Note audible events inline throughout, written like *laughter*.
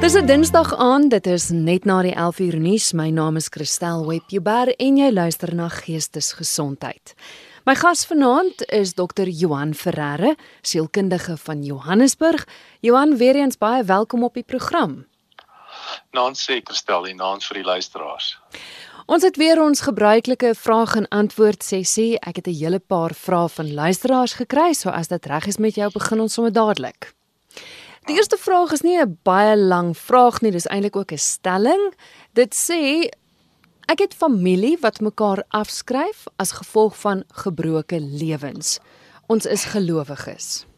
Dis 'n Dinsdag aan, dit is net na die 11uur nuus. My naam is Christel Webber en jy luister na Geestesgesondheid. My gas vanaand is Dr. Johan Ferreira, sielkundige van Johannesburg. Johan, weer eens baie welkom op die program. Nancy Christel en naam vir die luisteraars. Ons het weer ons gebruikelike vraag en antwoord sessie. Ek het 'n hele paar vrae van luisteraars gekry, so as dit reg is met jou, begin ons sommer dadelik. Die eerste vraag is nie 'n baie lang vraag nie, dis eintlik ook 'n stelling. Dit sê ek het familie wat mekaar afskryf as gevolg van gebroke lewens. Ons is gelowiges.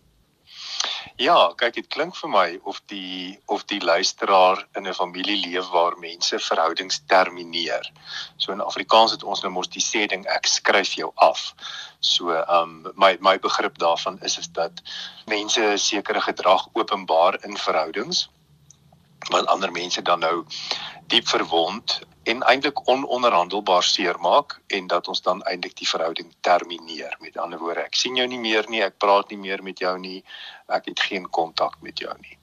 Ja, kyk dit klink vir my of die of die luisteraar in 'n familie leef waar mense verhoudings termineer. So in Afrikaans het ons nou mos die sê ding ek skryf jou af. So um my my begrip daarvan is is dat mense sekere gedrag openbaar in verhoudings wat ander mense dan nou diep verwond en eintlik ononderhandelbaar seermaak en dat ons dan eintlik die verhouding termineer. Met ander woorde, ek sien jou nie meer nie, ek praat nie meer met jou nie, ek het geen kontak met jou nie.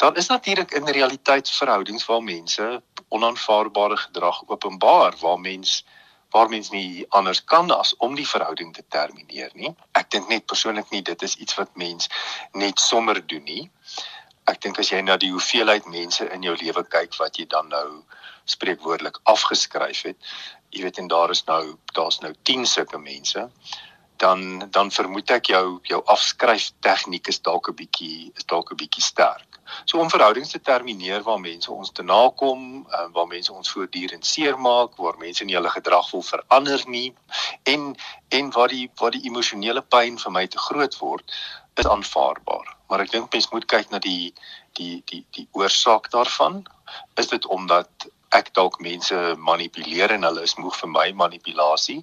Dan is natuurlik in realiteitsverhoudings waar mense onaanvaarbare gedrag openbaar waar mens waar mens nie anders kan as om die verhouding te termineer nie. Ek dink net persoonlik nie dit is iets wat mens net sommer doen nie ek dink as jy na die hoeveelheid mense in jou lewe kyk wat jy dan nou spreekwoordelik afgeskryf het, jy weet en daar is nou daar's nou 10 sulke mense, dan dan vermoed ek jou jou afskryf tegniek is dalk 'n bietjie is dalk 'n bietjie sterk. So om verhoudings te termineer waar mense ons te nakom, uh, waar mense ons voortdurend seermaak, waar mense nie hulle gedrag wil verander nie en en waar die waar die emosionele pyn vir my te groot word, is aanvaarbaar maar ek dink mens moet kyk na die die die die oorsaak daarvan. Is dit omdat ek dalk mense manipuleer en hulle is moeg vir my manipulasie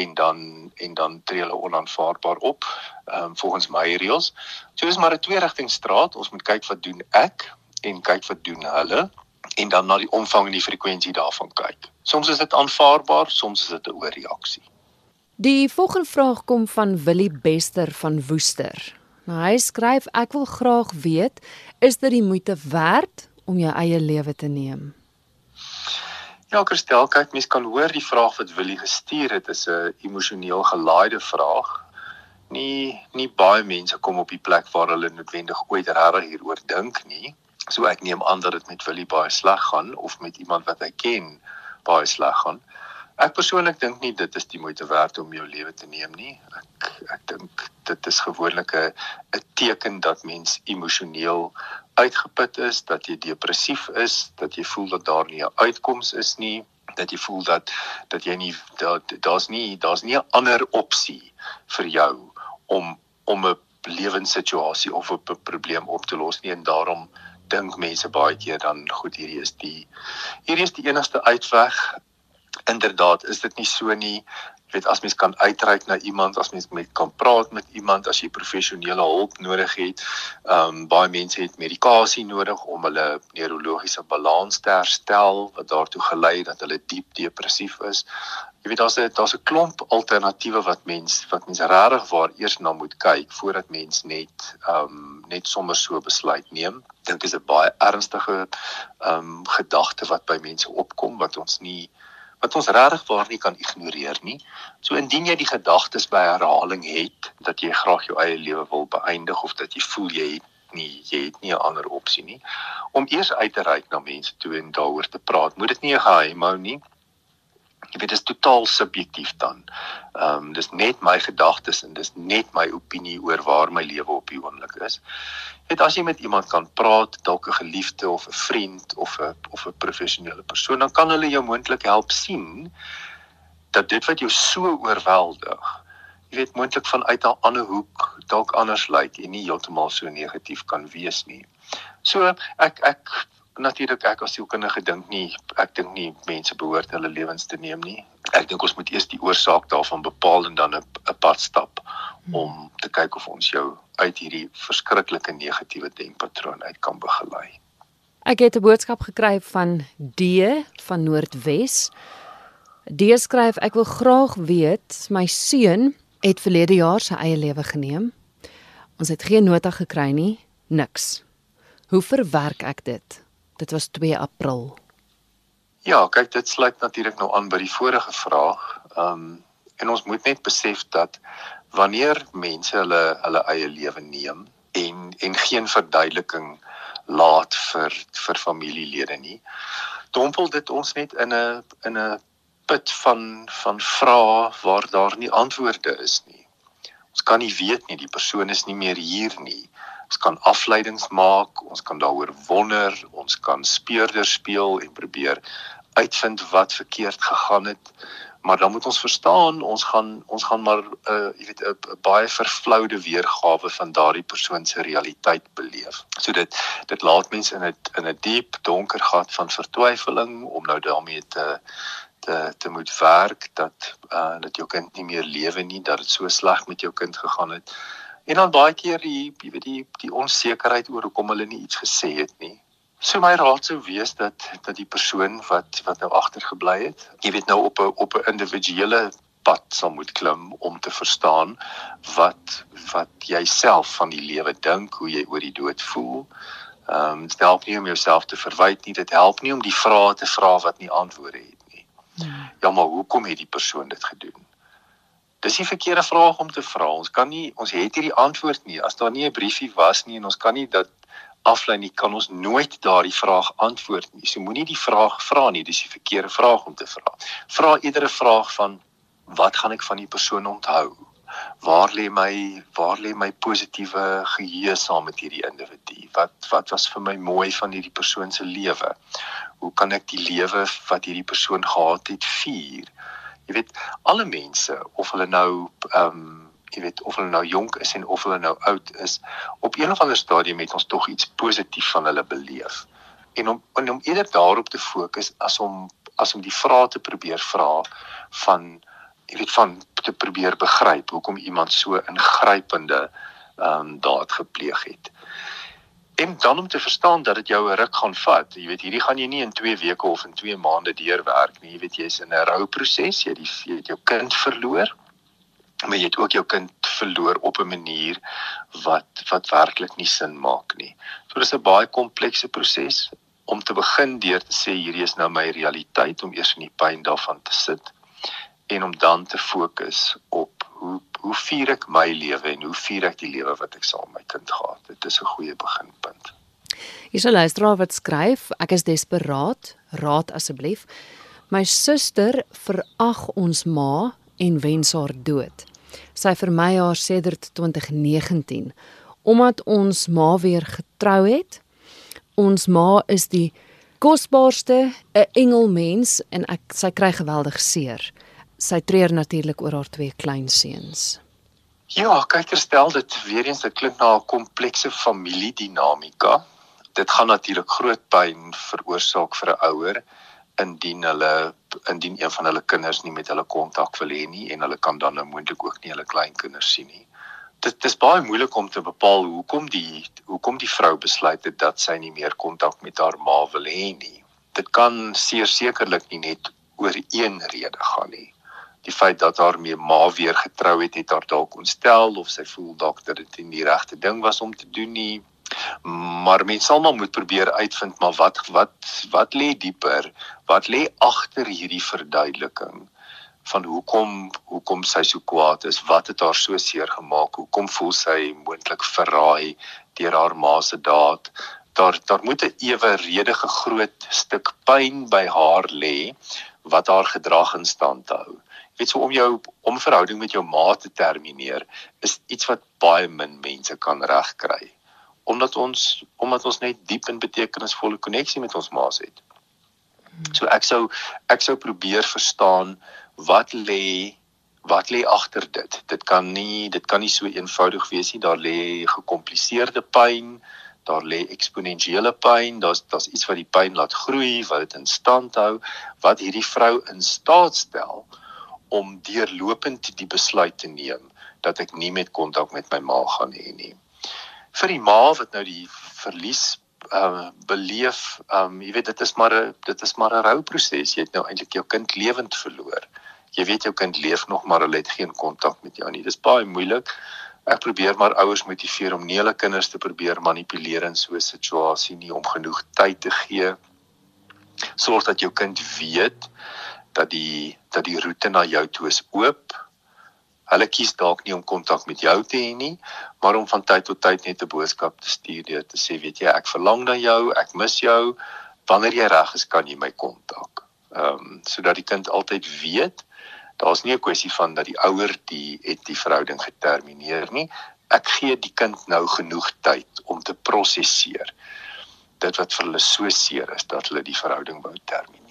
en dan en dan tree hulle onaanvaarbaar op ehm um, volgens my reëls. So is maar 'n tweerigtingstraat. Ons moet kyk wat doen ek en kyk wat doen hulle en dan na die omvang en die frekwensie daarvan kyk. Soms is dit aanvaarbaar, soms is dit 'n oorreaksie. Die volgende vraag kom van Willie Bester van Woester. Nou hy skryf ek wil graag weet is dit die moeite werd om jou eie lewe te neem? Ja, Christel, kyk mens kan hoor die vraag wat Willie gestuur het is 'n emosioneel gelaaide vraag. Nie nie baie mense kom op die plek waar hulle noodwendig ooit regtig hieroor dink nie. So ek neem aan dat dit met Willie baie sleg gaan of met iemand wat hy ken baie sleg gaan. Ek persoonlik dink nie dit is die moeite werd om jou lewe te neem nie. Ek ek dink dit is gewoonlik 'n 'n teken dat mens emosioneel uitgeput is, dat jy depressief is, dat jy voel dat daar nie 'n uitkoms is nie, dat jy voel dat dat jy nie dat daar's nie daar's nie 'n ander opsie vir jou om om 'n lewenssituasie of 'n probleem op te los nie en daarom dink mense baie keer dan goed hierdie is die hierdie is die enigste uitweg inderdaad is dit nie so nie. Weet as mens kan uitreik na iemand as mens met kan praat met iemand as jy professionele hulp nodig het ehm um, baie mense het medikasie nodig om hulle neurologiese balans te herstel wat daartoe gelei dat hulle diep depressief is. Jy weet daar's 'n daar's 'n klomp alternatiewe wat mens wat mens regtig waar eers na moet kyk voordat mens net ehm um, net sommer so besluit neem. Dink is 'n baie ernstige ehm um, gedagte wat by mense opkom wat ons nie wat ons regtig waar nie kan ignoreer nie. So indien jy die gedagtes by herhaling het dat jy graag jou eie lewe wil beëindig of dat jy voel jy het nie jy het nie 'n ander opsie nie om eers uit te reik na mense toe en daaroor te praat. Moet dit nie 'n geheim hou nie jy weet dit is totaal subjektief dan. Ehm um, dis net my gedagtes en dis net my opinie oor waar my lewe op die oomblik is. Net as jy met iemand kan praat, dalk 'n geliefde of 'n vriend of 'n of 'n professionele persoon, dan kan hulle jou moontlik help sien dat dit wat jou so oorweldig, jy weet moontlik vanuit 'n ander hoek dalk anders lyk en nie heeltemal so negatief kan wees nie. So ek ek natuurlik ek as sielkundige dink nie ek dink nie mense behoort hulle lewens te neem nie. Ek dink ons moet eers die oorsaak daarvan bepaal en dan 'n pad stap hmm. om te kyk of ons jou uit hierdie verskriklike negatiewe denkpatroon uit kan begelei. Ek het 'n boodskap gekry van D van Noordwes. D skryf ek wil graag weet my seun het verlede jaar sy eie lewe geneem. Ons het geen nota gekry nie, niks. Hoe verwerk ek dit? Dit was 2 April. Ja, kyk, dit sluit natuurlik nou aan by die vorige vraag. Ehm um, en ons moet net besef dat wanneer mense hulle hulle eie lewe neem en en geen verduideliking laat vir vir familielede nie, dompel dit ons net in 'n in 'n put van van vrae waar daar nie antwoorde is nie. Ons kan nie weet nie, die persoon is nie meer hier nie. Ons kan afleidings maak, ons kan daaroor wonder, ons kan speurder speel en probeer uitvind wat verkeerd gegaan het. Maar dan moet ons verstaan, ons gaan ons gaan maar 'n uh, jy weet 'n baie vervloude weergawe van daardie persoon se realiteit beleef. So dit dit laat mense in 'n in 'n diep donker gat van vertwyfeling om nou daarmee te te te moet werk dat uh dat jou kind nie meer lewe nie, dat dit so sleg met jou kind gegaan het. En dan baie keer die jy weet die die onsekerheid oor hoekom hulle nie iets gesê het nie. So my raad sou wees dat dat die persoon wat wat nou agtergebly het, jy weet nou op 'n op 'n individuele pad sal moet klim om te verstaan wat wat jy self van die lewe dink, hoe jy oor die dood voel. Ehm um, dit help nie om jouself te verwyd nie, dit help nie om die vrae te vra wat nie antwoorde het nie. Hmm. Ja, maar hoekom het die persoon dit gedoen? Dis die verkeerde vraag om te vra. Ons kan nie ons het hierdie antwoord nie. As daar nie 'n briefie was nie en ons kan nie dat aflei nie kan ons nooit daardie vraag antwoord nie. So moenie die vraag vra nie, dis die verkeerde vraag om te vra. Vra eerder 'n vraag van wat gaan ek van die persoon onthou? Waar lê my waar lê my positiewe geheue saam met hierdie individu? Wat wat was vir my mooi van hierdie persoon se lewe? Hoe kan ek die lewe wat hierdie persoon gehad het vier? Jy weet, alle mense of hulle nou ehm um, jy weet of hulle nou jonk is en of hulle nou oud is, op een of ander stadium het ons tog iets positief van hulle beleef. En om en om eerder daarop te fokus as om as om die vrae te probeer vra van jy weet van te probeer begryp hoekom iemand so ingrypende ehm um, daad gepleeg het. En dan om te verstaan dat dit jou 'n ruk gaan vat. Jy weet hierdie gaan jy nie in 2 weke of in 2 maande deurwerk nie. Jy weet jy's in 'n rouproses, jy het jy het jou kind verloor maar jy het ook jou kind verloor op 'n manier wat wat werklik nie sin maak nie. So dis 'n baie komplekse proses om te begin deur te sê hierdie is nou my realiteit om eers in die pyn daarvan te sit en om dan te fokus op hoe hoe vier ek my lewe en hoe vier ek die lewe wat ek saam met my kind gehad het. Dit is 'n goeie beginpunt. Hier is 'n luisteraar wat skryf: Ek is desperaat, raad asseblief. My suster verag ons ma en wens haar dood. Sy vermy haar sedert 2019 omdat ons ma weer getrou het. Ons ma is die kosbaarste 'n engelmens en ek sy kry geweldig seer. Sy treur natuurlik oor haar twee kleinseuns. Ja, kyk herstel dit weer eens dit klink na 'n komplekse familiedinamika. Dit gaan natuurlik groot pyn veroorsaak vir 'n ouer indien hulle indien een van hulle kinders nie met hulle kontak wil hê nie en hulle kan dan nou moontlik ook nie hulle kleinkinders sien nie. Dit is baie moeilik om te bepaal hoekom die hoekom die vrou besluit het dat sy nie meer kontak met haar ma wil hê nie. Dit kan seker sekerlik nie net oor een rede gaan nie. Die feit dat haar mee ma weer getrou het, het haar dalk ontstel of sy voel dalk dat dit nie die regte ding was om te doen nie. Maar mens sal maar moet probeer uitvind maar wat wat wat lê dieper? Wat lê agter hierdie verduideliking van hoekom hoekom sy so kwaad is? Wat het haar so seer gemaak? Hoekom voel sy moontlik verraai deur haar ma se daad? Daar daar moet 'n eweredige groot stuk pyn by haar lê wat haar gedrag in stand hou weet so om jou om verhouding met jou ma te termineer is iets wat baie min mense kan regkry omdat ons omdat ons net diep en betekenisvolle koneksie met ons ma's het. So ek sou ek sou probeer verstaan wat lê wat lê agter dit. Dit kan nie dit kan nie so eenvoudig wees nie. Daar lê gekompliseerde pyn, daar lê eksponensiële pyn, daar's daar's iets wat die pyn laat groei, wat dit in stand hou, wat hierdie vrou in staat stel om deurlopend die besluit te neem dat ek nie met kontak met my ma gaan hê nie vir die ma wat nou die verlies uh beleef, um jy weet dit is maar 'n dit is maar 'n rouproses. Jy het nou eintlik jou kind lewend verloor. Jy weet jou kind leef nog maar hulle het geen kontak met jou nie. Dis baie moeilik. ek probeer maar ouers motiveer om nie hulle kinders te probeer manipuleer in so 'n situasie nie om genoeg tyd te gee. Sorg dat jou kind weet dat die dat die roete na jou toe is oop. Hulle kies dalk nie om kontak met jou te hê nie, maar om van tyd tot tyd net 'n boodskap te stuur deur te sê, weet jy, ek verlang na jou, ek mis jou. Wanneer jy reg is, kan jy my kontak. Ehm um, sodat die kind altyd weet daar's nie 'n kwessie van dat die ouer die het die verhouding getermineer nie. Ek gee die kind nou genoeg tyd om te prosesseer dit wat vir hulle so seer is dat hulle die verhouding wou termineer.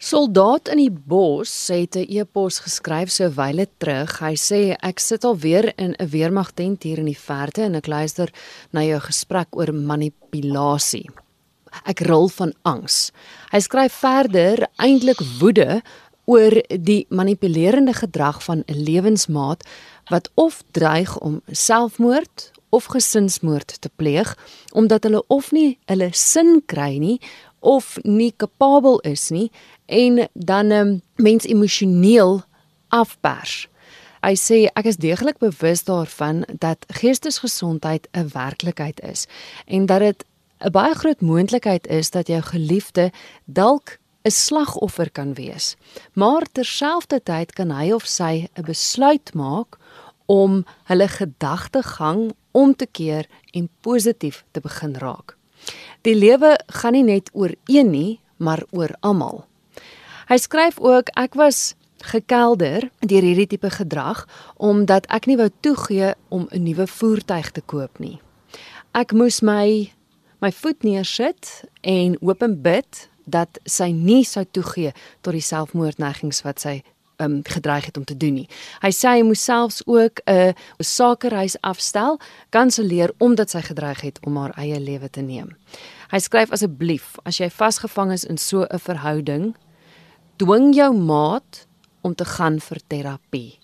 Soldaat in die bos het 'n e-pos geskryf so wyle terug. Hy sê ek sit al weer in 'n weermagtent hier in die verte en ek luister na jou gesprek oor manipulasie. Ek rol van angs. Hy skryf verder eintlik woede oor die manipulerende gedrag van 'n lewensmaat wat of dreig om selfmoord of gesinsmoord te pleeg omdat hulle of nie hulle sin kry nie of nie kapabel is nie en dan 'n um, ehm, mens emosioneel afpers. Hy sê ek is deeglik bewus daarvan dat geestesgesondheid 'n werklikheid is en dat dit 'n baie groot moontlikheid is dat jou geliefde dalk 'n slagoffer kan wees. Maar terselfdertyd kan hy of sy 'n besluit maak om hulle gedagtegang om te keer en positief te begin raak. Die lewe gaan nie net oor een nie, maar oor almal. Hy skryf ook ek was gekelder deur hierdie tipe gedrag omdat ek nie wou toegee om 'n nuwe voertuig te koop nie. Ek moes my my voet neersit en hoop en bid dat sy nie sou toegee tot die selfmoordneigings wat sy um gedreig het om te doen nie. Hy sê hy moes selfs ook 'n sakereis afstel, kanselleer omdat sy gedreig het om haar eie lewe te neem. Hy skryf asseblief, as jy vasgevang is in so 'n verhouding, dwing jou maat om te gaan vir terapie.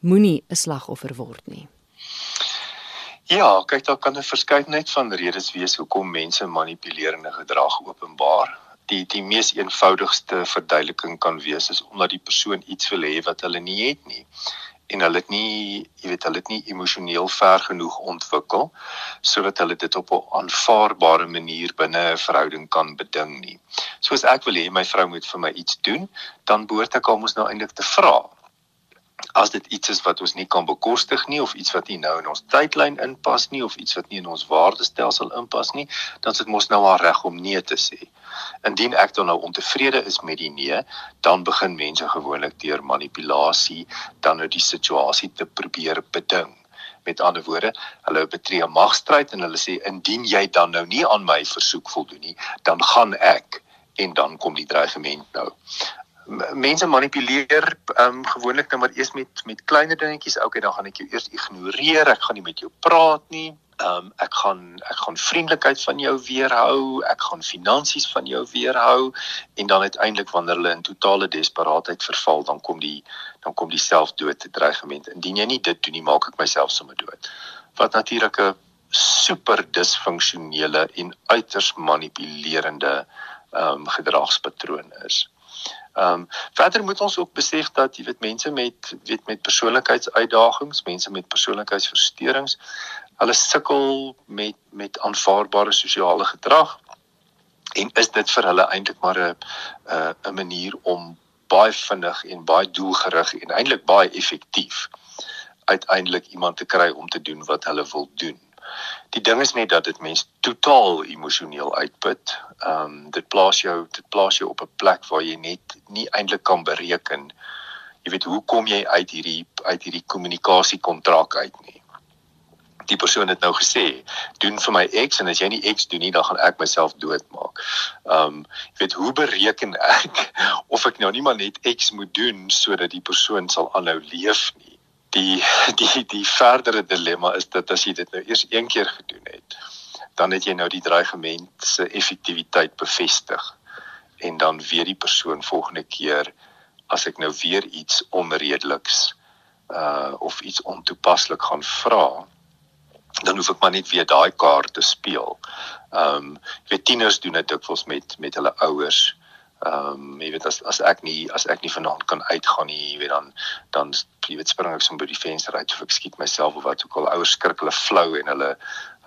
Moenie 'n slagoffer word nie. Ja, kyk daar kan 'n verskeidenheid van redes wees hoekom mense manipulerende gedrag openbaar die die mees eenvoudigste verduideliking kan wees is omdat die persoon iets wil hê wat hulle nie het nie en hulle het nie jy weet hulle het nie emosioneel ver genoeg ontwikkel sodat hulle dit op 'n aanvaarbare manier binne 'n verhouding kan beding nie. Soos ek wil hê my vrou moet vir my iets doen, dan behoort ek almos nou eintlik te vra as dit iets is wat ons nie kan bekostig nie of iets wat nie nou in ons tydlyn inpas nie of iets wat nie in ons waardestelsel inpas nie, dan sit mos nou al reg om nee te sê. Indien ek dan nou ontevrede is met die nee, dan begin mense gewoonlik deur manipulasie dan nou die situasie te probeer beding. Met ander woorde, hulle betree 'n magstryd en hulle sê indien jy dan nou nie aan my versoek voldoen nie, dan gaan ek en dan kom die dreigement nou mense manipuleer um, gewoonlik nou maar eers met met kleiner dingetjies. Okay, dan gaan ek jou eers ignoreer. Ek gaan nie met jou praat nie. Um, ek gaan ek gaan vriendelikheid van jou weerhou. Ek gaan finansies van jou weerhou en dan uiteindelik wanneer hulle in totale desperaatheid verval, dan kom die dan kom die selfdood te dreigement. Indien jy nie dit doen nie, maak ek myself sommer dood. Wat natuurlik 'n super disfunksionele en uiters manipulerende um, gedragspatroon is. Ehm um, verder moet ons ook besef dat jy weet mense met weet met persoonlikheidsuitdagings, mense met persoonlikheidsversteurings, hulle sukkel met met aanvaarbare sosiale gedrag en is dit vir hulle eintlik maar 'n 'n 'n manier om baie vinnig en baie doelgerig en eintlik baie effektief uiteindelik iemand te kry om te doen wat hulle wil doen. Die ding is net dat dit mense totaal emosioneel uitput. Ehm um, dit plaas jou dit plaas jou op 'n plek waar jy net nie eintlik kan bereken jy weet hoe kom jy uit hierdie uit hierdie kommunikasiekontrak uit nie. Die persoon het nou gesê, doen vir my X en as jy nie X doen nie, dan gaan ek myself doodmaak. Ehm um, jy weet hoe bereken ek *laughs* of ek nou nie maar net X moet doen sodat die persoon sal aanhou leef nie die die die verdere dilemma is dat as jy dit nou eers een keer gedoen het, dan het jy nou die dreigement se effektiwiteit bevestig en dan weer die persoon volgende keer as ek nou weer iets onredeliks uh of iets ontoepaslik gaan vra dan hoef ek maar net weer daai kaart te speel. Ehm um, jy weet tieners doen dit dikwels met met hulle ouers Ehm um, jy weet as as ek nie as ek nie vanaand kan uitgaan nie, jy weet dan dan jy weet spring ek sommer by die venster uit of ek skiet myself of wat ook al ouers skrik hulle flou en hulle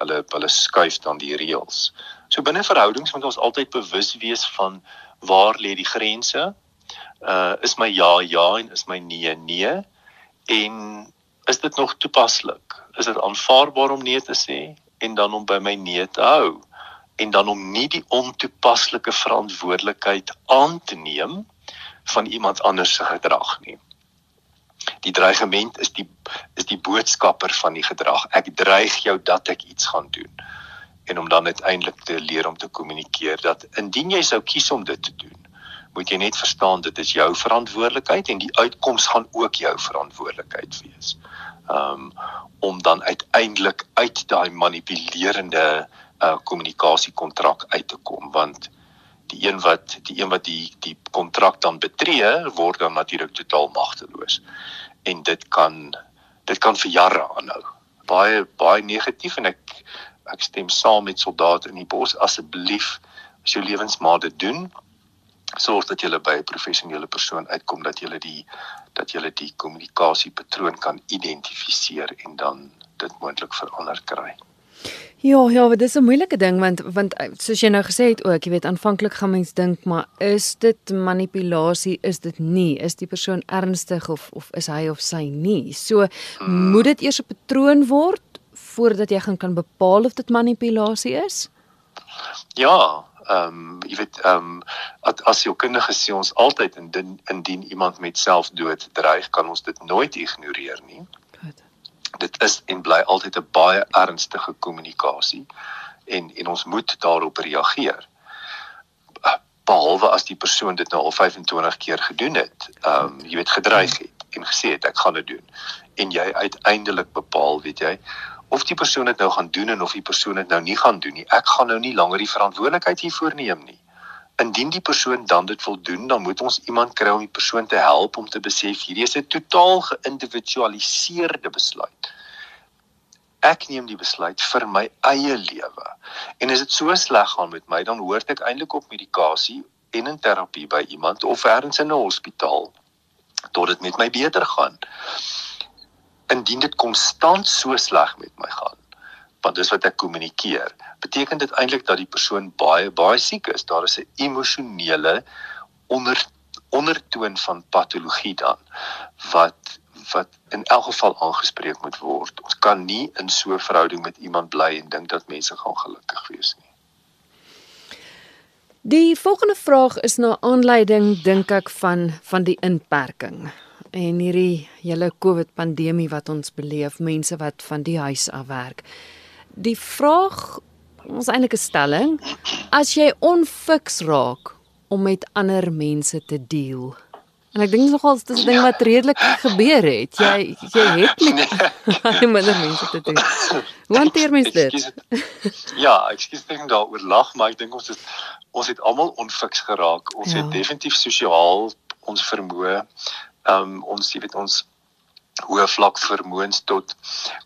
hulle hulle skuif dan die reëls. So binne verhoudings moet ons altyd bewus wees van waar lê die grense? Uh is my ja ja en is my nee nee? En is dit nog toepaslik? Is dit aanvaarbaar om nee te sê en dan om by my nee te hou? En dan om nie die ontoepaslike verantwoordelikheid aan te neem van iemand anders se gedrag nie. Die dreigement is die is die boodskapper van die gedrag. Ek dreig jou dat ek iets gaan doen. En om dan uiteindelik te leer om te kommunikeer dat indien jy sou kies om dit te doen, moet jy net verstaan dit is jou verantwoordelikheid en die uitkoms gaan ook jou verantwoordelikheid wees. Um om dan uiteindelik uit daai manipulerende uh kommunikasiekontrak uit te kom want die een wat die een wat die die kontrak dan betree word dan natuurlik totaal magteloos. En dit kan dit kan vir jare aanhou. Baie baie negatief en ek ek stem saam met soldate in die bos. Asseblief as jou lewensmaat dit doen sorg dat jy by 'n professionele persoon uitkom dat jy die dat jy die kommunikasiepatroon kan identifiseer en dan dit moontlik verander kry. Ja, ja, dit is 'n moeilike ding want want eh, soos jy nou gesê het ook, jy weet aanvanklik gaan mens dink, maar is dit manipulasie? Is dit nie? Is die persoon ernstig of of is hy of sy nie? So moet dit eers 'n patroon word voordat jy gaan kan bepaal of dit manipulasie is? Ja, ehm um, jy weet ehm um, as jou kundige sê ons altyd indien indien iemand met selfdood dreig, kan ons dit nooit ignoreer nie dit is en bly altyd 'n baie ernstige kommunikasie en en ons moet daarop reageer. Behalwe as die persoon dit nou al 25 keer gedoen het ehm um, jy weet gedreig het en gesê het ek gaan dit doen. En jy uiteindelik bepaal weet jy of die persoon dit nou gaan doen en of die persoon dit nou nie gaan doen nie. Ek gaan nou nie langer die verantwoordelikheid hiervoor neem nie. Indien die persoon dan dit wil doen, dan moet ons iemand kry om die persoon te help om te besef hierdie is 'n totaal geïndividualiseerde besluit. Ek neem die besluit vir my eie lewe. En as dit so sleg gaan met my, dan hoort ek eintlik op medikasie en in terapie by iemand of ergens in 'n hospitaal tot dit met my beter gaan. Indien dit konstant so sleg met my gaan, want dis wat ek kommunikeer. Beteken dit eintlik dat die persoon baie baie siek is. Daar is 'n emosionele onder ondertoon van patologie dan wat wat in elk geval aangespreek moet word. Ons kan nie in so 'n verhouding met iemand bly en dink dat mense gaan gelukkig wees nie. Die volgende vraag is na aanleiding dink ek van van die inperking en hierdie hele COVID pandemie wat ons beleef, mense wat van die huis af werk die vraag ons eintlik 'n stelling as jy onfiks raak om met ander mense te deel. En ek dink nogal dit is 'n ding wat redelik gebeur het. Jy jy het *laughs* met ander mense te doen. Hoe hanteer mens dit? Ja, ek skiet dink daaroor lag, maar ek dink ons het ons het almal onfiks geraak. Ons ja. het definitief sosiaal ons vermoë ehm um, ons jy weet ons hoë vlak vermoëns tot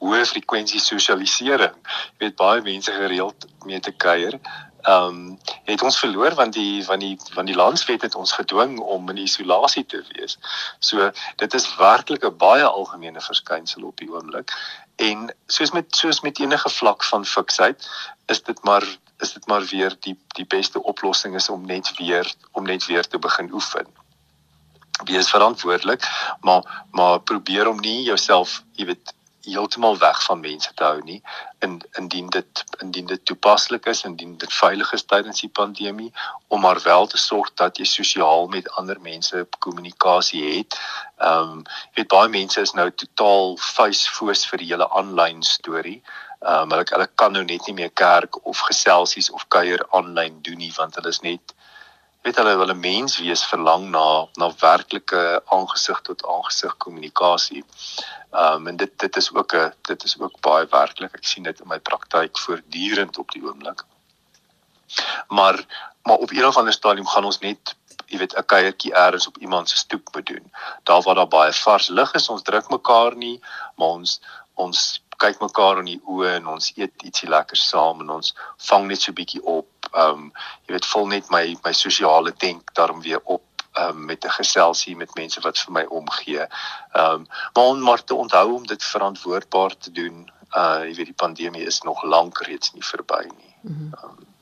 hoë frekwensie sosialisering. Jy weet baie mense gereeld mee te kuier. Ehm um, het ons verloor want die van die van die landswet het ons gedwing om in isolasie te wees. So dit is werklik 'n baie algemene verskynsel op die oomblik. En soos met soos met enige vlak van fiksheid, is dit maar is dit maar weer die die beste oplossing is om net weer om net weer te begin oefen wees verantwoordelik, maar maar probeer om nie jouself, jy weet, heeltemal weg van mense te hou nie. In indien dit indien dit toepaslik is, indien dit veilig is tydens die pandemie om maar wel te sorg dat jy sosiaal met ander mense kommunikasie het. Ehm um, jy weet baie mense is nou totaal vuisfoos vir die hele aanlyn storie. Ehm um, hulle hulle kan nou net nie meer kerk of geselsies of kuier aanlyn doen nie want hulle is net weet hulle hulle mens wees verlang na na werklike aangesig tot aangesig kommunikasie. Ehm um, en dit dit is ook 'n dit is ook baie werklik. Ek sien dit in my praktyk voortdurend op die oomblik. Maar maar op 'n of ander stadium gaan ons net jy weet 'n kuiertjie eers op iemand se stoep moet doen. Daar waar daar baie vars lug is, ons druk mekaar nie, maar ons ons kyk mekaar in die oë en ons eet ietsie lekker saam en ons vang net so 'n bietjie op ehm um, jy weet vol net my my sosiale denk daarom weer op um, met 'n geselsie met mense wat vir my omgee. Ehm um, maar om maar te onthou om dit verantwoordbaar te doen. Uh jy weet die pandemie is nog lank reeds nie verby nie. Mm -hmm.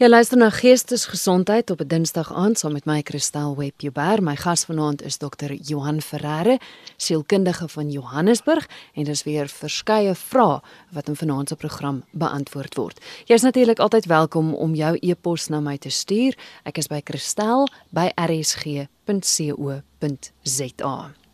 Um, Ja luister na Geestesgesondheid op 'n Dinsdag aand saam met my Kristal Webber. My gas vanaand is dokter Johan Ferreira, sielkundige van Johannesburg en dis weer verskeie vrae wat in vanaand se program beantwoord word. Jy's natuurlik altyd welkom om jou e-pos na my te stuur. Ek is by kristal@rsg.co.za.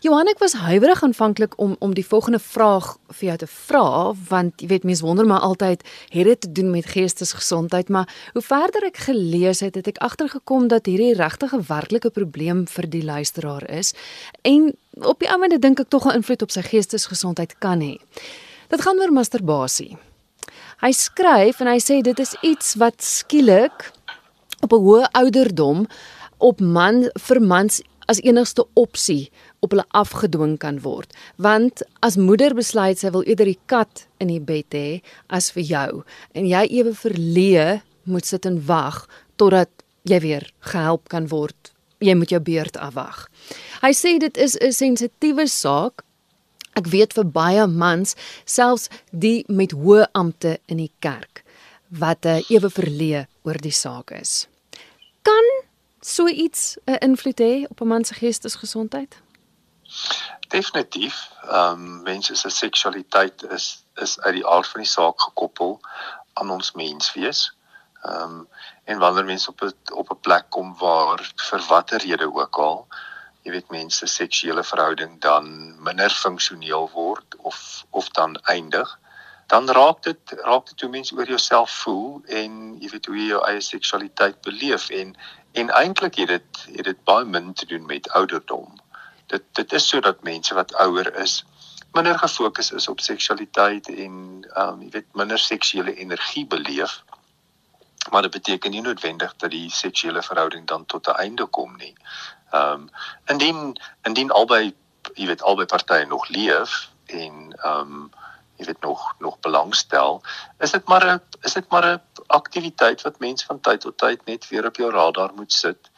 Johan ek was huiwerig aanvanklik om om die volgende vraag vir jou te vra want jy weet mense wonder maar altyd het dit te doen met geestesgesondheid maar hoe verder ek gelees het het ek agtergekom dat hierdie regtig 'n werklike probleem vir die luisteraar is en op die oomblik dink ek tog 'n invloed op sy geestesgesondheid kan hê. Dit gaan oor masturbasie. Hy skryf en hy sê dit is iets wat skielik op 'n hoë ouderdom op man vir mans as enigste opsie op hulle afgedwing kan word. Want as moeder besluit sy wil eerder die kat in die bed hê as vir jou en jy ewe verlee moet sit en wag totdat jy weer gehelp kan word. Jy moet jou beurt afwag. Hy sê dit is 'n sensitiewe saak. Ek weet vir baie mans, selfs die met hoë amptes in die kerk, wat 'n uh, ewe verlee oor die saak is. Kan so iets 'n invloed hê op 'n man se geestesgesondheid? Definitief. Ehm um, mense se seksualiteit is is uit die aard van die saak gekoppel aan ons menswees. Ehm um, en wanneer mense op 'n op 'n plek kom waar vir watter rede ook al, jy weet mense seksuele verhouding dan minder funksioneel word of of dan eindig, dan raak dit raak dit hoe mense oor jouself voel en jy weet hoe jy jou eie seksualiteit beleef en en eintlik het dit het dit baie min te doen met ouderdom dit dit is sodat mense wat ouer is minder gefokus is op seksualiteit en ehm um, jy weet minder seksuele energie beleef. Maar dit beteken nie noodwendig dat die seksuele verhouding dan tot 'n einde kom nie. Ehm um, indien indien albei jy weet albei partye nog leef en ehm um, jy weet nog nog belangstel, is dit maar 'n is dit maar 'n aktiwiteit wat mense van tyd tot tyd net weer op jou radar moet sit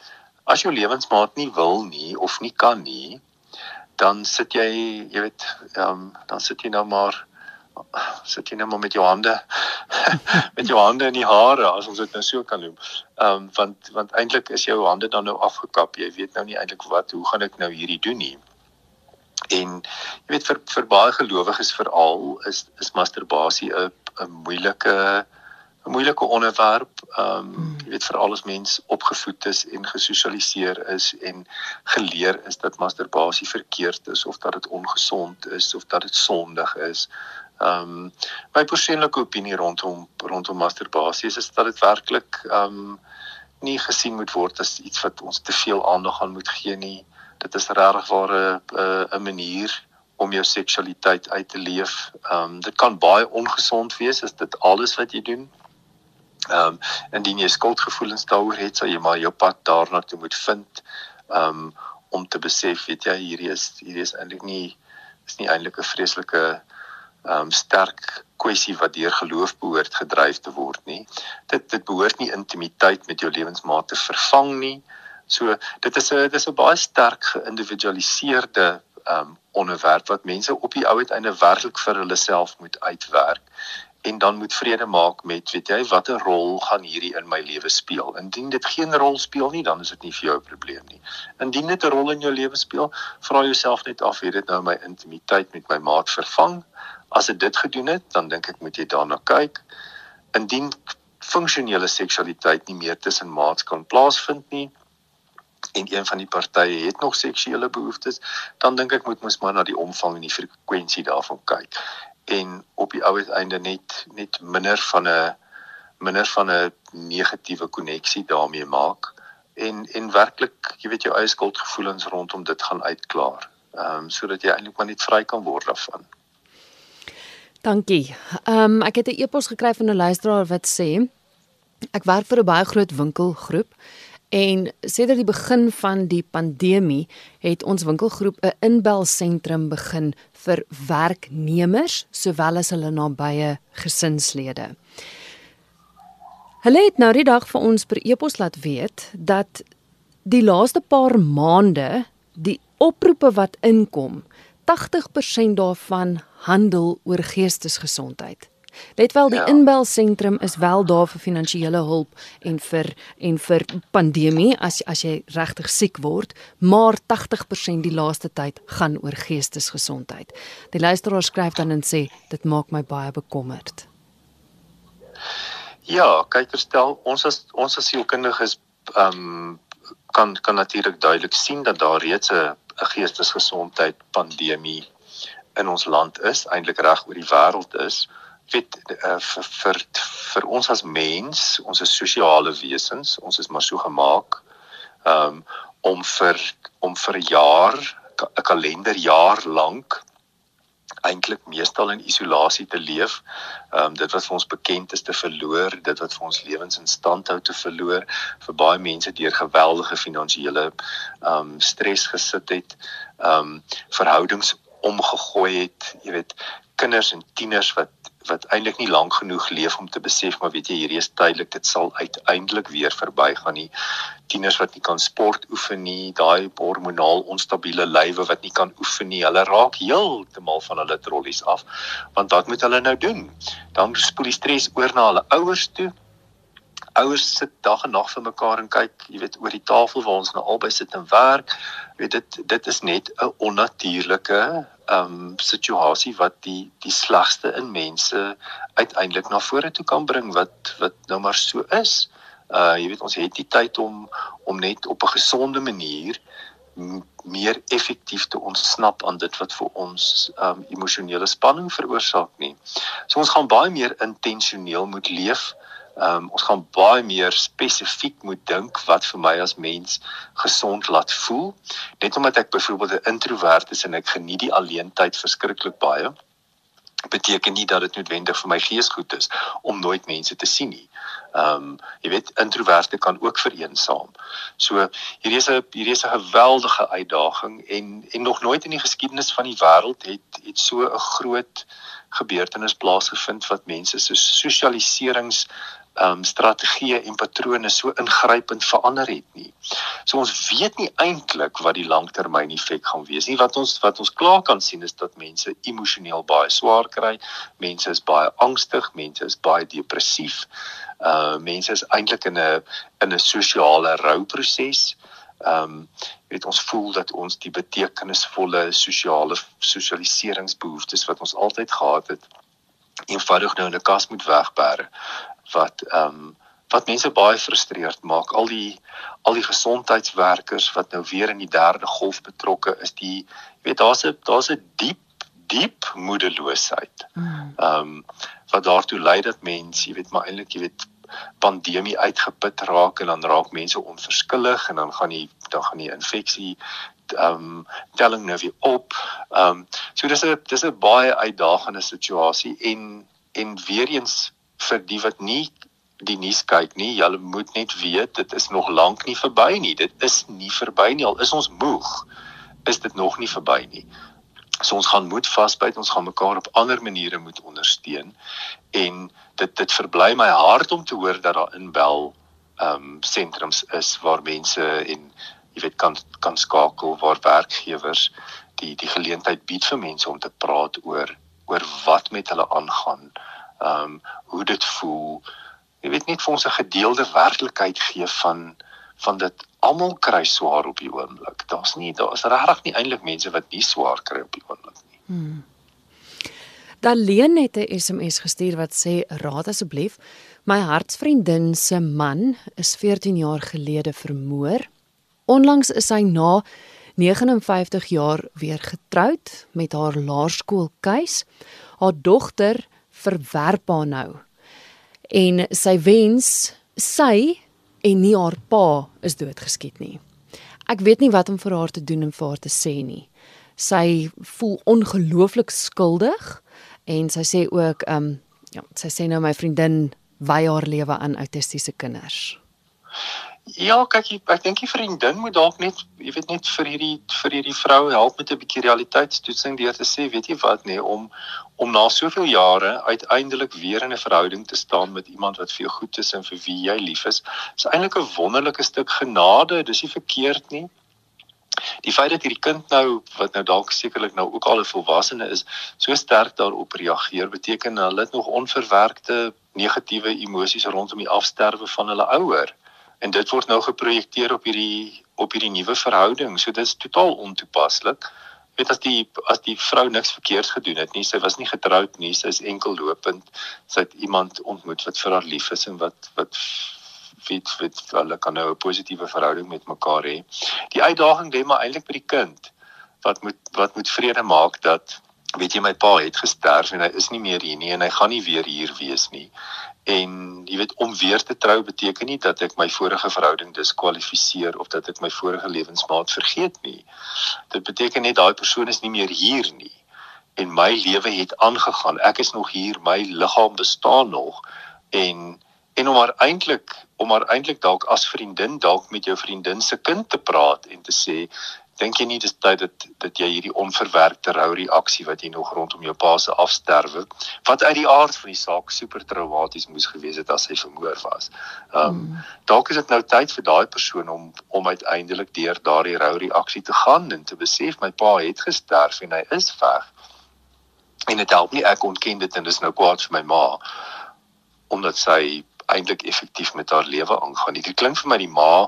as jou lewensmaat nie wil nie of nie kan nie, dan sit jy, jy weet, ehm um, dan sit jy nou maar sit jy nou maar met jou hande *laughs* met jou hande in die hare as ons dit nou so kan noem. Ehm um, want want eintlik is jou hande dan nou afgekap. Jy weet nou nie eintlik wat hoe gaan ek nou hierdie doen nie. En jy weet vir vir baie gelowiges veral is is masturbasie 'n 'n moeilike 'n moeilike onderwerp. Ehm um, jy weet veral as mens opgevoed is en gesosialiseer is en geleer is dat masturbasie verkeerd is of dat dit ongesond is of dat dit sondig is. Ehm um, my persoonlike opinie rondom rondom masturbasie is, is dat dit werklik ehm um, nie gesien moet word as iets wat ons te veel aandag aan moet gee nie. Dit is regtig waar 'n 'n manier om jou seksualiteit uit te leef. Ehm um, dit kan baie ongesond wees as dit alles wat jy doen Ehm um, indien jy skuldgevoelens daaroor het, sal jy maar jou pad daarna toe moet vind. Ehm um, om te besef, weet jy, hierdie is hierdie is eintlik nie is nie eintlik 'n vreeslike ehm um, sterk kwessie wat deur geloof behoort gedryf te word nie. Dit dit behoort nie intimiteit met jou lewensmaat te vervang nie. So dit is 'n dit is 'n baie sterk geïndividualiseerde ehm um, onderwerp wat mense op die ou uiteinde werklik vir hulle self moet uitwerk en dan moet vrede maak met weet jy watter rol gaan hierdie in my lewe speel. Indien dit geen rol speel nie, dan is dit nie vir jou 'n probleem nie. Indien dit 'n rol in jou lewe speel, vra jouself net af, het dit nou my intimiteit met my maat vervang? As dit dit gedoen het, dan dink ek moet jy daarna kyk. Indien funksionele seksualiteit nie meer tussen maats kan plaasvind nie, en een van die partye het nog seksuele behoeftes, dan dink ek moet mens maar na die omvang en die frekwensie daarvan kyk en op die ou einde net net minder van 'n minder van 'n negatiewe koneksie daarmee maak en en werklik jy weet jou eie skuldgevoelens rondom dit gaan uitklaar. Ehm um, sodat jy eintlik maar net vry kan word daarvan. Dankie. Ehm um, ek het 'n e-pos gekry van 'n luisteraar wat sê ek werk vir 'n baie groot winkelgroep En sedert die begin van die pandemie het ons winkelgroep 'n inbelsentrum begin vir werknemers sowel as hulle nabye gesinslede. Hulle het nou die dag vir ons per e-pos laat weet dat die laaste paar maande die oproepe wat inkom, 80% daarvan handel oor geestesgesondheid. Let wel die ja. inbelsentrum is wel daar vir finansiële hulp en vir en vir pandemie as as jy regtig siek word, maar 80% die laaste tyd gaan oor geestesgesondheid. Die luisteraar skryf dan en sê dit maak my baie bekommerd. Ja, kyk verstel, ons as ons as sielkundiges ehm um, kan kan natuurlik duidelik sien dat daar reeds 'n geestesgesondheid pandemie in ons land is, eintlik reg oor die wêreld is weet uh, vir, vir vir ons as mens, ons is sosiale wesens, ons is maar so gemaak um, om vir om vir 'n jaar, 'n kalenderjaar lank eintlik meestal in isolasie te leef. Ehm um, dit wat vir ons bekend is te verloor, dit wat vir ons lewens in stand hou te verloor, vir baie mense deur geweldige finansiële ehm um, stres gesit het, ehm um, verhoudings omgegooi het, jy weet, kinders en tieners wat wat eintlik nie lank genoeg leef om te besef maar weet jy hierdie is tydelik dit sal uiteindelik weer verbygaan. Nie tieners wat nie kan sport oefen nie daai hormonaal onstabiele lywe wat nie kan oefen nie hulle raak heeltemal van hulle trollies af want wat moet hulle nou doen. Dan spoel die stres oor na hulle ouers toe. Ouers sit dag en nag vir mekaar en kyk, jy weet, oor die tafel waar ons nou albei sit en werk. Jy weet dit dit is net 'n onnatuurlike um, situasie wat die die slegste in mense uiteindelik na vore toe kan bring wat wat nou maar so is. Uh jy weet ons het nie tyd om om net op 'n gesonde manier meer effektief te ontsnap aan dit wat vir ons um emosionele spanning veroorsaak nie. So ons gaan baie meer intentioneel moet leef Ehm um, ons gaan baie meer spesifiek moet dink wat vir my as mens gesond laat voel. Net omdat ek byvoorbeeld 'n introwert is en ek geniet die alleentyd verskriklik baie, beteken nie dat dit noodwendig vir my gees goed is om nooit mense te sien nie. Ehm um, jy weet introverte kan ook vereensaam. So hierdie is 'n hierdie is 'n geweldige uitdaging en en nog nooit in die geskiedenis van die wêreld het het so 'n groot gebeurtenis plaasgevind wat mense se sosialiserings um strategieë en patrone so ingrypend verander het nie. So ons weet nie eintlik wat die langtermyn effek gaan wees nie. Wat ons wat ons klaar kan sien is dat mense emosioneel baie swaar kry. Mense is baie angstig, mense is baie depressief. Uh mense is eintlik in 'n in 'n sosiale rouproses. Um weet ons voel dat ons die betekenisvolle sosiale sosialiseringsbehoeftes wat ons altyd gehad het eenvoudig nou in 'n kas moet wegberg wat ehm um, wat mense baie frustreerd maak. Al die al die gesondheidswerkers wat nou weer in die derde golf betrokke is, die jy weet daar's 'n daar's 'n diep diep moedeloosheid. Hmm. Ehm um, wat daartoe lei dat mense, jy weet maar eintlik jy weet pandemie uitgeput raak en dan raak mense onverskillig en dan gaan die dan gaan die infeksie ehm um, telling nou weer op. Ehm um, so dis 'n dis 'n baie uitdagende situasie en en weer eens vir die wat nie die nuus kyk nie, julle moet net weet dit is nog lank nie verby nie. Dit is nie verby nie. Al is ons moeg, is dit nog nie verby nie. So ons gaan moet vasbyt, ons gaan mekaar op ander maniere moet ondersteun en dit dit verbly my hart om te hoor dat daar inbel ehm um, sentrums is waar mense en jy weet kan kan skakel waar werkgewers die die geleentheid bied vir mense om te praat oor oor wat met hulle aangaan ehm um, hoe dit voel. Jy weet net vir ons 'n gedeelde werklikheid gee van van dit almal kry swaar op die oomblik. Daar's nie daar's regtig nie eintlik mense wat nie swaar kry op die oomblik nie. Hmm. Daleen het 'n SMS gestuur wat sê: "Raad asseblief, my hartsvriendin se man is 14 jaar gelede vermoor. Onlangs is hy na 59 jaar weer getroud met haar laerskoolkeis. Haar dogter verwerp haar nou. En sy wens sy en nie haar pa is doodgeskiet nie. Ek weet nie wat om vir haar te doen en vir haar te sê nie. Sy voel ongelooflik skuldig en sy sê ook ehm um, ja, sy sê nou my vriendin wy haar lewe aan autistiese kinders. Ja, kyk ek, ek dink die vriendin moet dalk net jy weet net vir hierdie vir hierdie vrou help met 'n bietjie realiteitstoetsing deur te sê, weet jy wat nee, om om na soveel jare uiteindelik weer in 'n verhouding te staan met iemand wat vir jou goed is en vir wie jy lief is, is eintlik 'n wonderlike stuk genade. Dis nie verkeerd nie. Die feit dat hierdie kind nou wat nou dalk sekerlik nou ook al 'n volwassene is, so sterk daarop reageer, beteken hulle het nog onverwerkte negatiewe emosies rondom die afsterwe van hulle ouer en dit word nou geprojekteer op hierdie op hierdie nuwe verhouding. So dit is totaal ontoepaslik. Weet as die as die vrou niks verkeerds gedoen het nie, sy was nie getroud nie, sy is enkel lopend. Sy het iemand ontmoet wat vir haar lief is en wat wat weet weet hulle kan nou 'n positiewe verhouding met mekaar hê. Die uitdaging lê maar eintlik by die kind wat moet wat moet vrede maak dat weet jy my pa het gesterf en hy is nie meer hier nie en hy gaan nie weer hier wees nie en jy weet om weer te trou beteken nie dat ek my vorige verhouding diskwalifiseer of dat ek my vorige lewensmaat vergeet nie. Dit beteken net daai persoon is nie meer hier nie en my lewe het aangegaan. Ek is nog hier, my liggaam bestaan nog en en om maar eintlik om maar eintlik dalk as vriendin dalk met jou vriendin se kind te praat en te sê dink jy nie dis tyd dat dat jy hierdie onverwerkte rou reaksie wat jy nog rondom jou pa se afsterwe wat uit die aard van die saak super traumaties moes gewees het as hy vermoor was. Ehm um, mm. dalk is dit nou tyd vir daai persoon om om uiteindelik deur daardie rou reaksie te gaan en te besef my pa het gesterf en hy is weg. En dit help nie ek ontken dit en dis nou kwaad vir my ma omdat sy eintlik effektief met haar lewe aangaan. Dit klink vir my die ma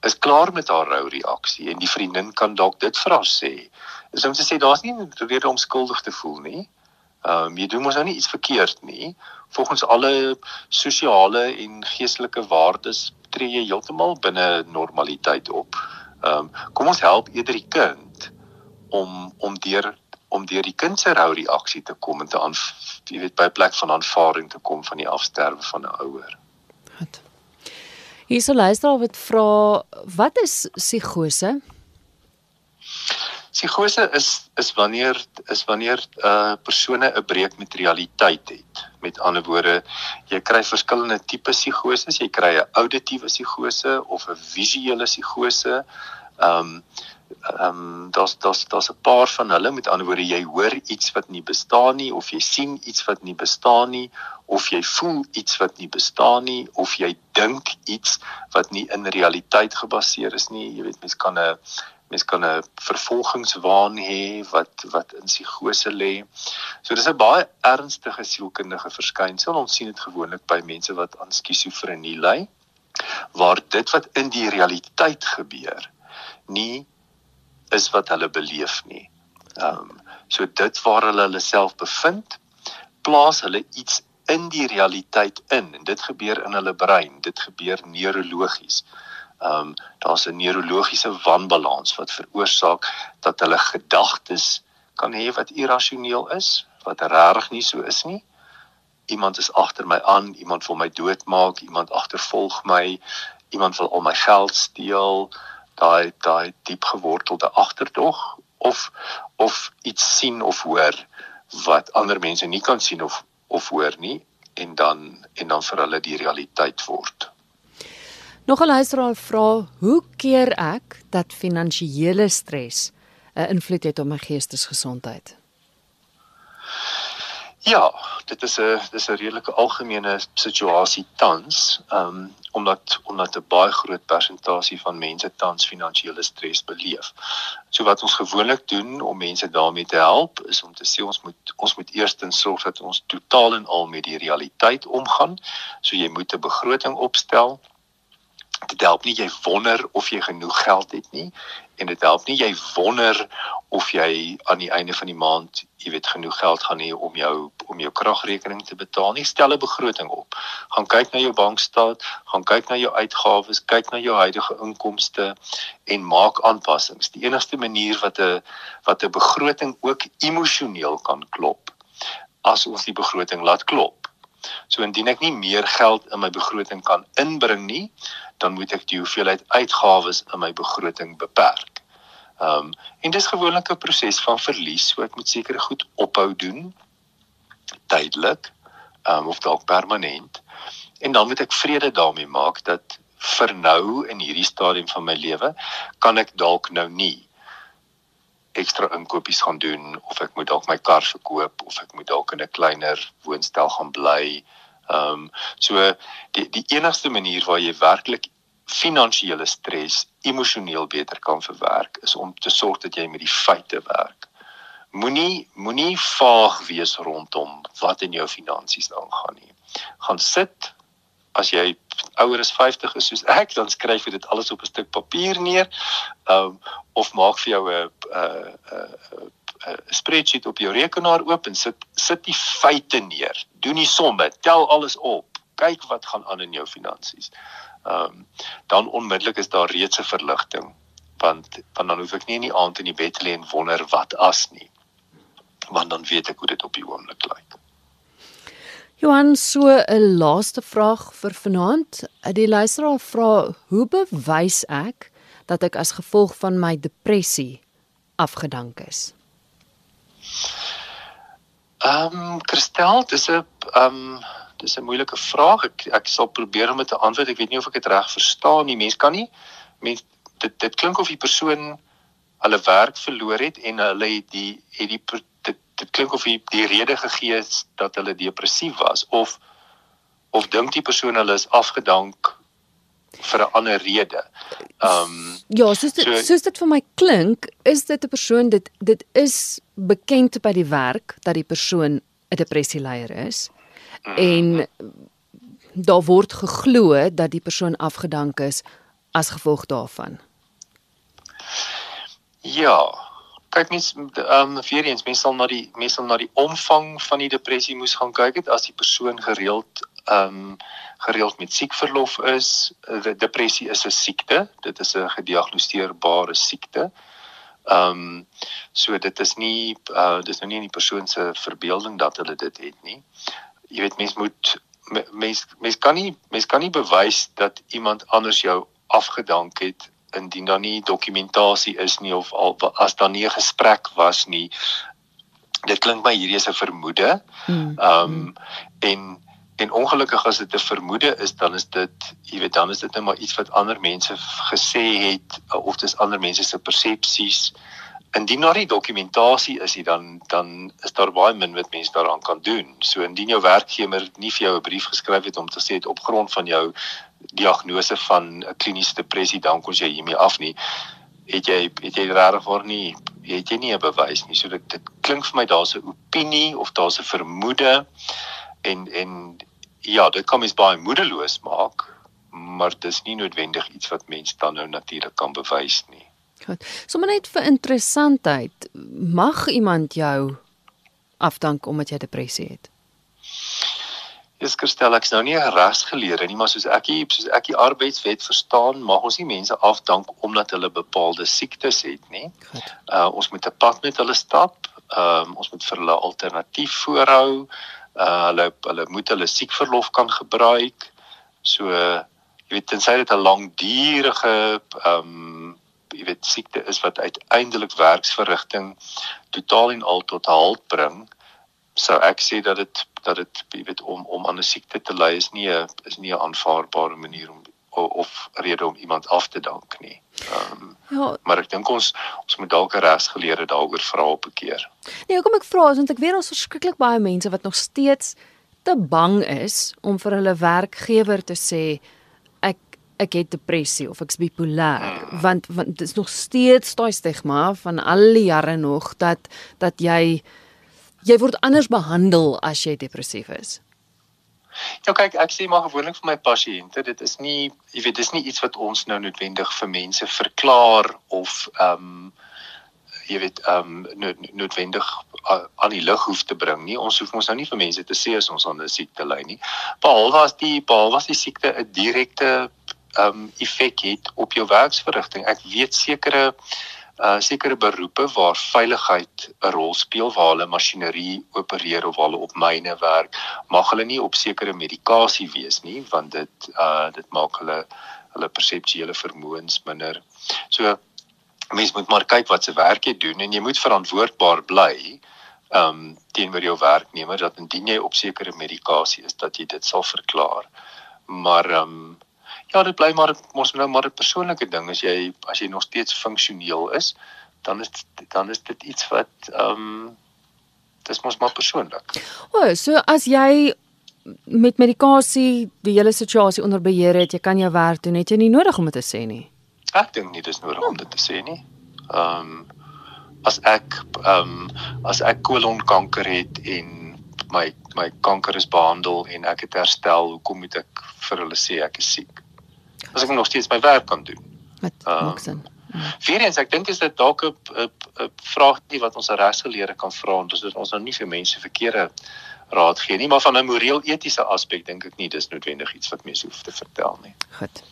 is klaar met haar rou reaksie en die vriendin kan dalk dit vir haar sê. Is om te sê daar's nie 'n rede om skuldig te voel nie. Ehm um, jy doen mos nou nie iets verkeerd nie. Volgens alle sosiale en geestelike waardes tree jy heeltemal binne normaliteit op. Ehm um, kom ons help eerder die kind om om deur om deur die kind se rou reaksie te kom en te aan jy weet by 'n plek van aanvaarding te kom van die afsterwe van 'n ouer. Goed. Hierso luister al wat vra wat is psigose? Psigose is is wanneer is wanneer 'n uh, persone 'n breek met realiteit het. Met ander woorde, jy kry verskillende tipe psigoses, jy kry 'n auditiewe psigose of 'n visuele psigose. Ehm um, ehm um, daar's daar's daar's 'n paar van hulle. Met ander woorde jy hoor iets wat nie bestaan nie of jy sien iets wat nie bestaan nie of jy voel iets wat nie bestaan nie of jy dink iets wat nie in realiteit gebaseer is nie. Jy weet mens kan 'n mens kan 'n vervolgingswaan hê wat wat in psigose lê. So dis 'n baie ernstige sielkundige verskynsel. Ons sien dit gewoonlik by mense wat aan skizofrenie ly waar dit wat in die realiteit gebeur nie is wat hulle beleef nie. Ehm um, so dit waar hulle hulle self bevind, plaas hulle iets in die realiteit in en dit gebeur in hulle brein. Dit gebeur neurologies. Ehm um, daar's 'n neurologiese wanbalans wat veroorsaak dat hulle gedagtes kan hê wat irrasioneel is, wat regtig nie so is nie. Iemand is agter my aan, iemand wil my doodmaak, iemand agtervolg my, iemand wil al my geld steel daai daai diep gewortelde agterdog of of iets sien of hoor wat ander mense nie kan sien of of hoor nie en dan en dan vir hulle die realiteit word. Nog 'n luisteraar vra, hoe keer ek dat finansiële stres 'n invloed het op my geestesgesondheid? Ja, dit is 'n dis 'n redelike algemene situasie tans, ehm um, omdat omdat 'n baie groot persentasie van mense tans finansiële stres beleef. So wat ons gewoonlik doen om mense daarmee te help, is om te sê ons moet ons moet eerstens sorg dat ons totaal en al met die realiteit omgaan. So jy moet 'n begroting opstel dit help nie jy wonder of jy genoeg geld het nie en dit help nie jy wonder of jy aan die einde van die maand jy weet genoeg geld gaan hê om jou om jou kragrekening te betaal nie. Stel 'n begroting op. Gaan kyk na jou bankstaat gaan kyk na jou uitgawes kyk na jou huidige inkomste en maak aanpassings. Die enigste manier wat 'n wat 'n begroting ook emosioneel kan klop as ons die begroting laat klop So indien ek nie meer geld in my begroting kan inbring nie, dan moet ek die hoeveelheid uitgawes in my begroting beperk. Ehm um, en dis gewoonlik 'n proses van verlies, so ek moet sekere goed ophou doen tydelik, ehm um, of dalk permanent. En dan moet ek vrede daarmee maak dat vir nou in hierdie stadium van my lewe kan ek dalk nou nie ekstra inkopies gaan doen of ek moet dalk my kar verkoop of ek moet dalk in 'n kleiner woonstel gaan bly. Ehm um, so die die enigste manier waar jy werklik finansiële stres emosioneel beter kan verwerk is om te sorg dat jy met die feite werk. Moenie moenie vaag wees rondom wat in jou finansies aangaan nie. Gaan sit as jy ouer as 50 is soos ek, dan skryf jy dit alles op 'n stuk papier neer. Um of maak vir jou 'n 'n 'n spreadsheet op jou rekenaar oop en sit sit die feite neer. Doen die somme, tel alles op. Kyk wat gaan aan in jou finansies. Um dan onmiddellik is daar reeds 'n verligting want want dan hoef ek nie in die aand in die bed lê en wonder wat as nie. Want dan weet ek hoe dit op die oomblik lyk. Johan, so 'n laaste vraag vir vanaand. Die luisteraar vra: "Hoe bewys ek dat ek as gevolg van my depressie afgedank is?" Ehm, um, Christel, dis 'n ehm um, dis 'n moeilike vraag. Ek ek sal probeer om dit te antwoord. Ek weet nie of ek dit reg verstaan nie. Mens kan nie mens dit dit klink of die persoon hulle werk verloor het en hulle het die het die dit klink of die, die rede gegee is dat hulle depressief was of of dink die persoon hulle is afgedank vir 'n ander rede. Ehm um, ja, soos dit so, soos dit vir my klink, is dit 'n persoon dit dit is bekend by die werk dat die persoon 'n depressieleier is mm. en daar word geglo dat die persoon afgedank is as gevolg daarvan. Ja, kyk mens ehm um, vir eens mens sal na die mens sal na die omvang van die depressie moes gaan kyk het as die persoon gereeld ehm um, gereeld met siekverlof is die depressie is 'n siekte dit is 'n gediagnoseerbare siekte. Ehm um, so dit is nie uh, dit is nou nie in die persoon se verbeelding dat hulle dit het nie. Jy weet mens moet mens mens kan nie mens kan nie bewys dat iemand anders jou afgedank het indien daar nie dokumentasie is nie of al as daar nie 'n gesprek was nie dit klink my hierdie is 'n vermoede. Hmm. ehm um, en en ongelukkig as dit 'n vermoede is dan is dit jy weet dan is dit net maar iets wat ander mense gesê het of dis ander mense se persepsies. Indien daar nie dokumentasie is nie dan dan is daar baie min wat mense daaraan kan doen. So indien jou werkgewer nie vir jou 'n brief geskryf het om te sê dit op grond van jou diagnose van 'n kliniese depressie dan kon jy hiermee af nie. Het jy het jy regtig voor nie het jy nie 'n bewys nie. So dit, dit klink vir my daar's 'n opinie of daar's 'n vermoede en en ja dit kan mens baie moedeloos maak maar dis nie noodwendig iets wat mens dan nou natuurlik kan bewys nie. Goed. Sommer net vir interessantheid mag iemand jou afdank omdat jy depressie het Dis Christel, ek's nou nie 'n regsgeleerde nie, maar soos ek hier soos ek die arbeidswet verstaan, mag ons nie mense afdank omdat hulle bepaalde siektes het nie. Uh ons moet 'n pad met hulle stap. Ehm uh, ons moet vir hulle alternatief voorhou. Uh hulle hulle moet hulle siekverlof kan gebruik. So jy weet tensy dit 'n langdurige ehm um, jy weet siekte is wat uiteindelik werksverrigting totaal en al tot halt bring sou ek sê dat dit dat dit jy weet om om aan 'n siekte te ly is nie 'n is nie 'n aanvaarbare manier om of rede om iemand af te dank nie. Ehm um, ja, maar ek dink ons ons moet dalk 'n regsgeleerde daaroor vra op 'n keer. Nee, kom ek vra want ek weet ons verskriklik baie mense wat nog steeds te bang is om vir hulle werkgewer te sê ek ek het depressie of ek's bipolêr hmm. want want dit is nog steeds daai stigma van al die jare nog dat dat jy jy word anders behandel as jy depressief is. Ja kyk, ek sê maar gewoonlik vir my pasiënte, dit is nie jy weet dis nie iets wat ons nou noodwendig vir mense verklaar of ehm um, jy weet ehm um, noodwendig aan die lig hoef te bring nie. Ons hoef ons nou nie vir mense te sê as ons aan 'n siekte ly nie. Behalwe as die behalwe as die siekte 'n direkte ehm um, effek het op jou werksverrigting. Ek weet sekere uh sekere beroepe waar veiligheid 'n rol speel waar hulle masjinerie opereer of hulle op myne werk, mag hulle nie op sekere medikasie wees nie want dit uh dit maak hulle hulle perseptuele vermoëns minder. So mens moet maar kyk wat se werk jy doen en jy moet verantwoordbaar bly um teenoor jou werknemer dat indien jy op sekere medikasie is dat jy dit sal verklaar. Maar um ja, dit bly maar mos nou maar 'n persoonlike ding as jy as jy nog steeds funksioneel is, dan is dan is dit iets wat ehm um, dis mos maar persoonlik. O, oh, so as jy met medikasie die hele situasie onder beheer het, jy kan jou werk doen, het jy nie nodig om dit te sê nie. Ek dink nie dis nodig om dit te sê nie. Ehm um, as ek ehm um, as ek kolonkanker het en my my kanker is behandel en ek het herstel, hoekom moet ek vir hulle sê ek is siek? As ek nog steeds my werk kan doen. Wat um, maak sin? Vierens, ek dink is dit dalk 'n vraag nie wat ons regsgeleerde kan vra en dis ons nou nie vir mense verkeerde raad gee nie, maar van 'n moreel etiese aspek dink ek nie dis noodwendig iets wat mense hoef te vertel nie. Goed.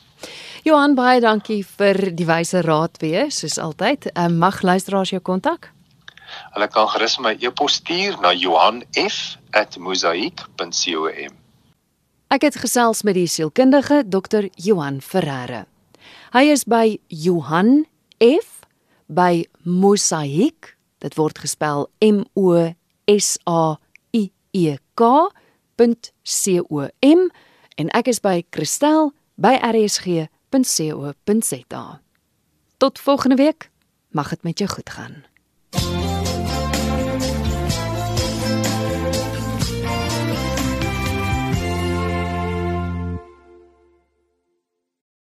Johan baie dankie vir die wyse raad weer, soos altyd. Um, mag luisteraars jou kontak? Hulle kan gerus my e-pos stuur na johan.f@mosaic.com. Ek het gesels met die sielkundige Dr. Johan Ferreira. Hy is by Johan F by Mosaic. Dit word gespel M O S A I E K. .com en ek is by Christel by rsg.co.za. Tot volgende week. Mag dit met jou goed gaan.